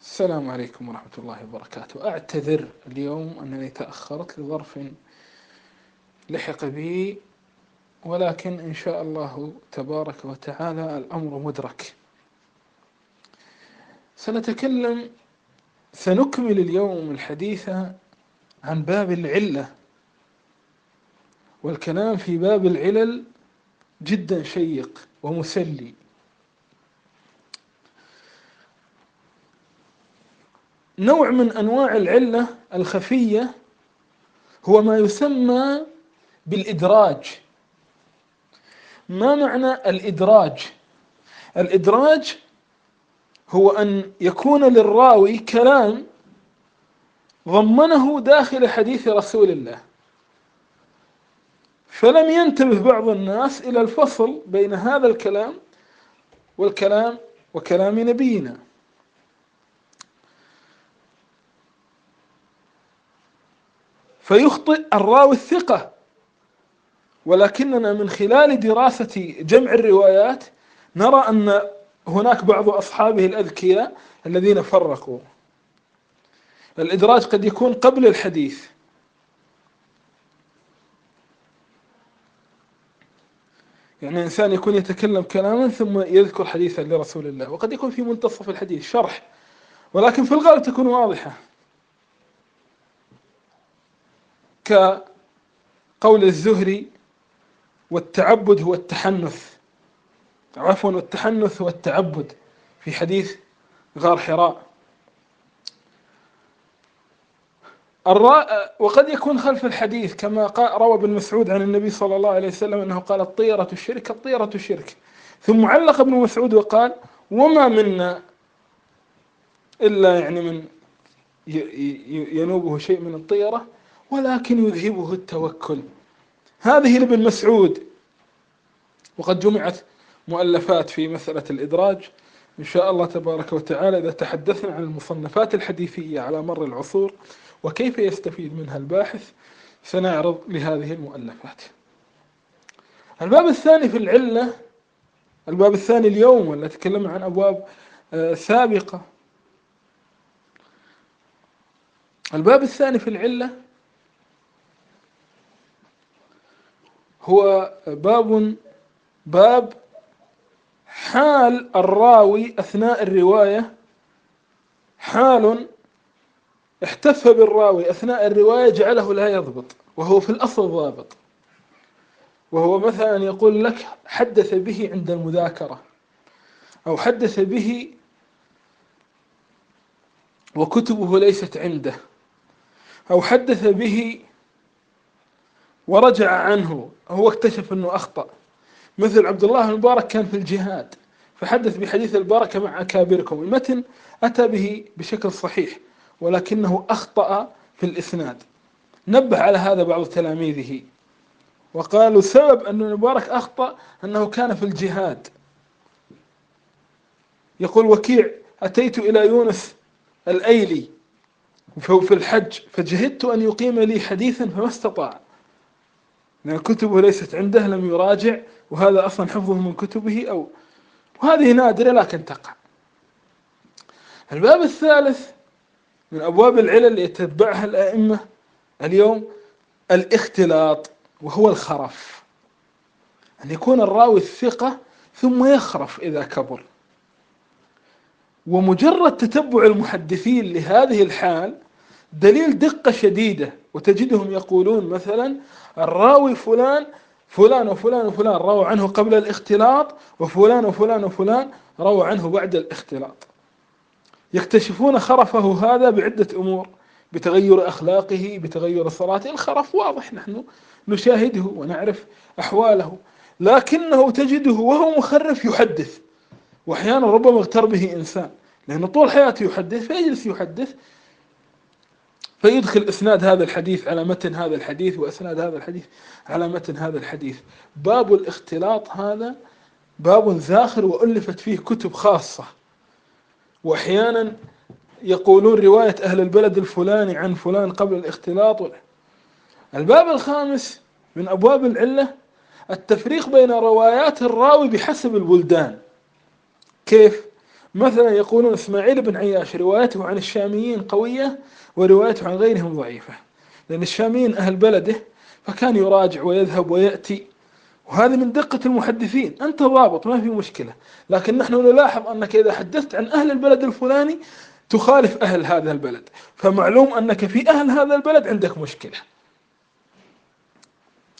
السلام عليكم ورحمة الله وبركاته. أعتذر اليوم أنني تأخرت لظرف لحق بي ولكن إن شاء الله تبارك وتعالى الأمر مدرك. سنتكلم سنكمل اليوم الحديث عن باب العلة والكلام في باب العلل جدا شيق ومسلي. نوع من أنواع العلة الخفية هو ما يسمى بالإدراج. ما معنى الإدراج؟ الإدراج هو أن يكون للراوي كلام ضمنه داخل حديث رسول الله. فلم ينتبه بعض الناس إلى الفصل بين هذا الكلام والكلام وكلام نبينا. فيخطئ الراوي الثقة. ولكننا من خلال دراسة جمع الروايات نرى أن هناك بعض أصحابه الأذكياء الذين فرقوا. الإدراج قد يكون قبل الحديث. يعني إنسان يكون يتكلم كلاما ثم يذكر حديثا لرسول الله وقد يكون في منتصف الحديث شرح ولكن في الغالب تكون واضحة. كقول الزهري والتعبد هو التحنث. عفوا والتحنث هو التعبد في حديث غار حراء. وقد يكون خلف الحديث كما روى ابن مسعود عن النبي صلى الله عليه وسلم أنه قال الطيرة الشرك الطيرة الشرك. ثم علق ابن مسعود وقال وما منا إلا يعني من ينوبه شيء من الطيرة. ولكن يذهبه التوكل. هذه لابن مسعود. وقد جمعت مؤلفات في مسألة الإدراج. إن شاء الله تبارك وتعالى إذا تحدثنا عن المصنفات الحديثية على مر العصور وكيف يستفيد منها الباحث سنعرض لهذه المؤلفات. الباب الثاني في العلة الباب الثاني اليوم ولا تكلمنا عن أبواب آه، سابقة. الباب الثاني في العلة هو باب باب حال الراوي أثناء الرواية. حال احتف بالراوي أثناء الرواية جعله لا يضبط وهو في الأصل ضابط. وهو مثلا يقول لك حدث به عند المذاكرة أو حدث به وكتبه ليست عنده أو حدث به ورجع عنه. هو اكتشف إنه أخطأ. مثل عبد الله المبارك كان في الجهاد فحدث بحديث البركة مع أكابركم. المتن أتى به بشكل صحيح ولكنه أخطأ في الإسناد. نبه على هذا بعض تلاميذه وقالوا سبب أن المبارك أخطأ أنه كان في الجهاد. يقول وكيع أتيت إلى يونس الأيلي في الحج فجهدت أن يقيم لي حديثا فما استطاع. لأن كتبه ليست عنده لم يراجع وهذا أصلا حفظه من كتبه أو وهذه نادرة لكن تقع. الباب الثالث من أبواب العلل اللي يتبعها الأئمة اليوم الاختلاط وهو الخرف. أن يكون الراوي الثقة ثم يخرف إذا كبر. ومجرد تتبع المحدثين لهذه الحال دليل دقة شديدة وتجدهم يقولون مثلا الراوي فلان فلان وفلان وفلان رووا عنه قبل الاختلاط وفلان وفلان وفلان رووا عنه بعد الاختلاط. يكتشفون خرفه هذا بعدة أمور بتغير أخلاقه بتغير صلاته الخرف واضح نحن نشاهده ونعرف أحواله. لكنه تجده وهو مخرف يحدث وأحيانا ربما اغتر به إنسان لأنه طول حياته يحدث فيجلس يحدث فيدخل إسناد هذا الحديث على متن هذا الحديث وإسناد هذا الحديث على متن هذا الحديث. باب الاختلاط هذا باب زاخر وألفت فيه كتب خاصة. وأحيانا يقولون رواية أهل البلد الفلاني عن فلان قبل الاختلاط. الباب الخامس من أبواب العلة التفريق بين روايات الراوي بحسب البلدان. كيف؟ مثلا يقولون إسماعيل بن عياش روايته عن الشاميين قوية وروايته عن غيرهم ضعيفة. لأن الشاميين أهل بلده فكان يراجع ويذهب ويأتي. وهذه من دقة المحدثين. أنت ضابط ما في مشكلة. لكن نحن نلاحظ أنك إذا حدثت عن أهل البلد الفلاني تخالف أهل هذا البلد. فمعلوم أنك في أهل هذا البلد عندك مشكلة.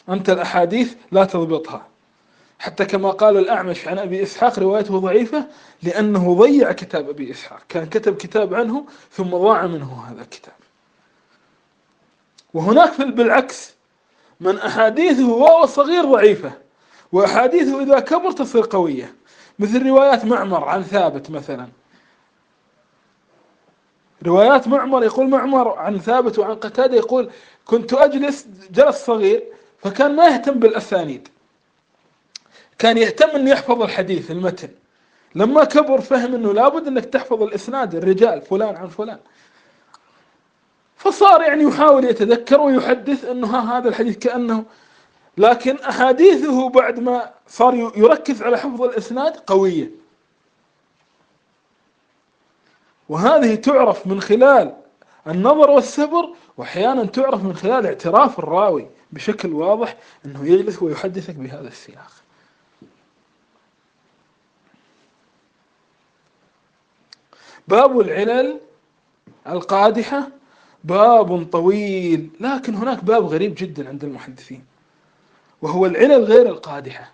أنت الأحاديث لا تضبطها. حتى كما قال الأعمش عن أبي إسحاق روايته ضعيفة لأنه ضيع كتاب أبي إسحاق. كان كتب كتاب عنه ثم ضاع منه هذا الكتاب. وهناك بالعكس من أحاديثه وهو صغير ضعيفة وأحاديثه إذا كبر تصير قوية. مثل روايات معمر عن ثابت مثلا. روايات معمر يقول معمر عن ثابت وعن قتادة يقول كنت أجلس جلس صغير فكان ما يهتم بالأسانيد. كان يهتم أنه يحفظ الحديث المتن. لما كبر فهم أنه لابد أنك تحفظ الإسناد الرجال فلان عن فلان. فصار يعني يحاول يتذكر ويحدث أنه هذا الحديث كأنه لكن أحاديثه بعد ما صار يركز على حفظ الإسناد قوية. وهذه تعرف من خلال النظر والسبر وأحيانا تعرف من خلال اعتراف الراوي بشكل واضح إنه يجلس ويحدثك بهذا السياق. باب العلل القادحة باب طويل لكن هناك باب غريب جدا عند المحدثين وهو العلل غير القادحة.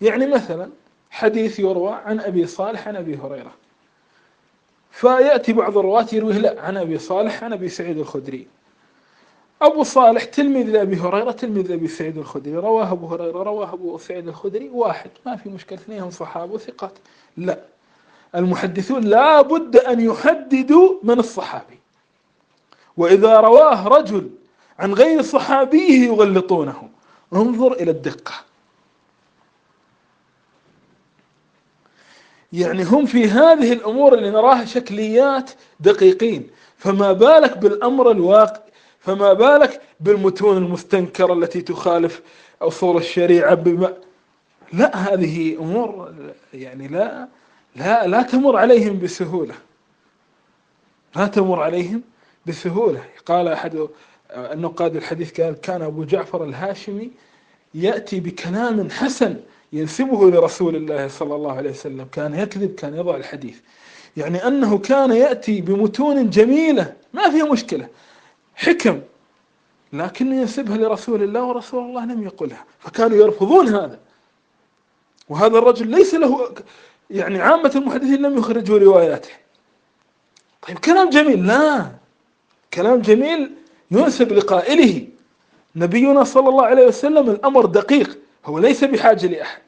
يعني مثلا حديث يروى عن أبي صالح عن أبي هريرة. فيأتي بعض الرواة يرويه لا عن أبي صالح عن أبي سعيد الخدري. أبو صالح تلميذ لأبي هريرة تلميذ لأبي سعيد الخدري. رواه أبو هريرة رواه أبو سعيد الخدري واحد ما في مشكلة اثنين صحابة وثقات لا المحدثون لا بد أن يحددوا من الصحابي. وإذا رواه رجل عن غير صحابيه يغلطونه انظر إلى الدقة. يعني هم في هذه الأمور اللي نراها شكليات دقيقين. فما بالك بالأمر الواقع فما بالك بالمتون المستنكرة التي تخالف أصول الشريعة بما لا هذه أمور يعني لا لا لا تمر عليهم بسهولة. لا تمر عليهم بسهولة. قال أحد النقاد الحديث قال كان أبو جعفر الهاشمي يأتي بكلام حسن ينسبه لرسول الله صلى الله عليه وسلم. كان يكذب كان يضع الحديث. يعني أنه كان يأتي بمتون جميلة. ما فيها مشكلة. حكم. لكن ينسبها لرسول الله ورسول الله لم يقلها. فكانوا يرفضون هذا. وهذا الرجل ليس له يعني عامة المحدثين لم يخرجوا رواياته. طيب كلام جميل. لا كلام جميل ينسب لقائله. نبينا صلى الله عليه وسلم الأمر دقيق هو ليس بحاجة لأحد.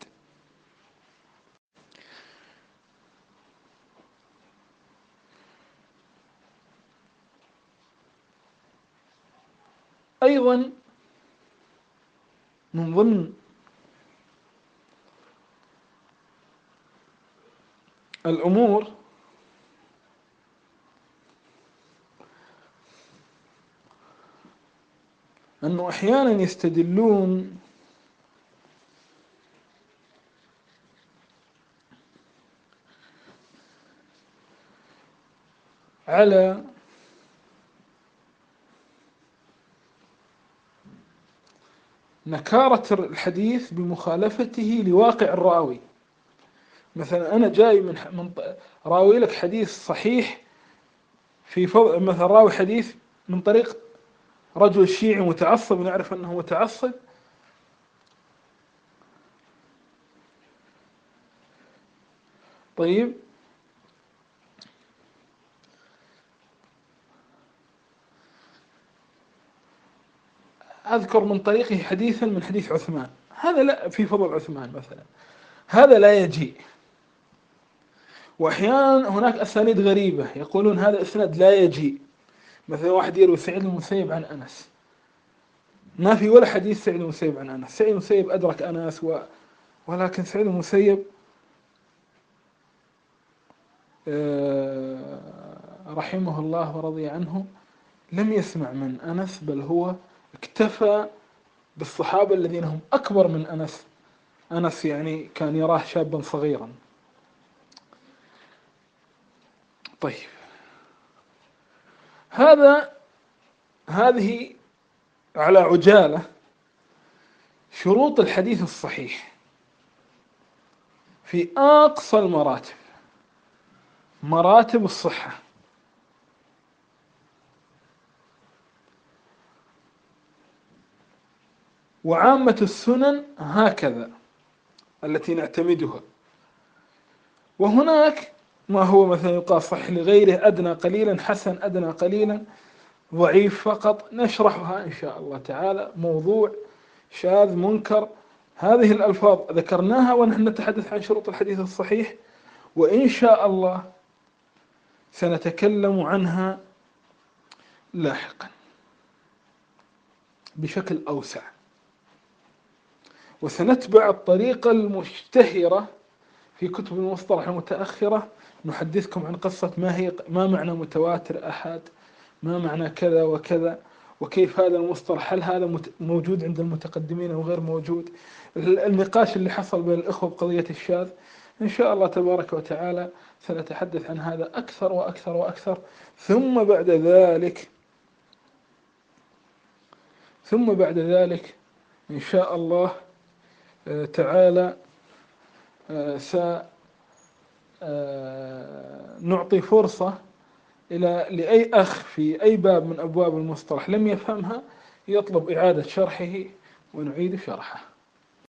أيضا من ضمن الأمور أنه أحيانا يستدلون على نكارة الحديث بمخالفته لواقع الرأوي. مثلا أنا جاي من من راوي لك حديث صحيح في فضل مثلا راوي حديث من طريق رجل شيعي متعصب نعرف أنه متعصب. طيب. أذكر من طريقه حديثا من حديث عثمان. هذا لا في فضل عثمان مثلا. هذا لا يجيء. وأحيانا هناك أسانيد غريبة. يقولون هذا إسناد لا يجيء مثلا واحد يروي سعيد المسيب عن أنس. ما في ولا حديث سعيد المسيب عن أنس. سعيد المسيب أدرك أنس و... ولكن سعيد المسيب آه، رحمه الله ورضي عنه لم يسمع من أنس بل هو اكتفى بالصحابة الذين هم أكبر من أنس. أنس يعني كان يراه شابا صغيرا. طيب. هذا هذه على عجالة شروط الحديث الصحيح في أقصى المراتب مراتب الصحة. وعامة السنن هكذا التي نعتمدها. وهناك ما هو مثلا يقال صح لغيره أدنى قليلا حسن أدنى قليلا ضعيف فقط. نشرحها إن شاء الله تعالى. موضوع شاذ منكر. هذه الألفاظ ذكرناها ونحن نتحدث عن شروط الحديث الصحيح. وإن شاء الله سنتكلم عنها لاحقا بشكل أوسع. وسنتبع الطريقة المشتهرة في كتب المصطلح المتأخرة نحدثكم عن قصة ما هي ما معنى متواتر أحد؟ ما معنى كذا وكذا؟ وكيف هذا المصطلح؟ هل هذا موجود عند المتقدمين أو غير موجود؟ النقاش اللي حصل بين الإخوة بقضية الشاذ. إن شاء الله تبارك وتعالى سنتحدث عن هذا أكثر وأكثر وأكثر. ثم بعد ذلك ثم بعد ذلك إن شاء الله آه، تعالى سنعطي آه، فرصة إلى لأي أخ في أي باب من أبواب المصطلح لم يفهمها يطلب إعادة شرحه ونعيد شرحه.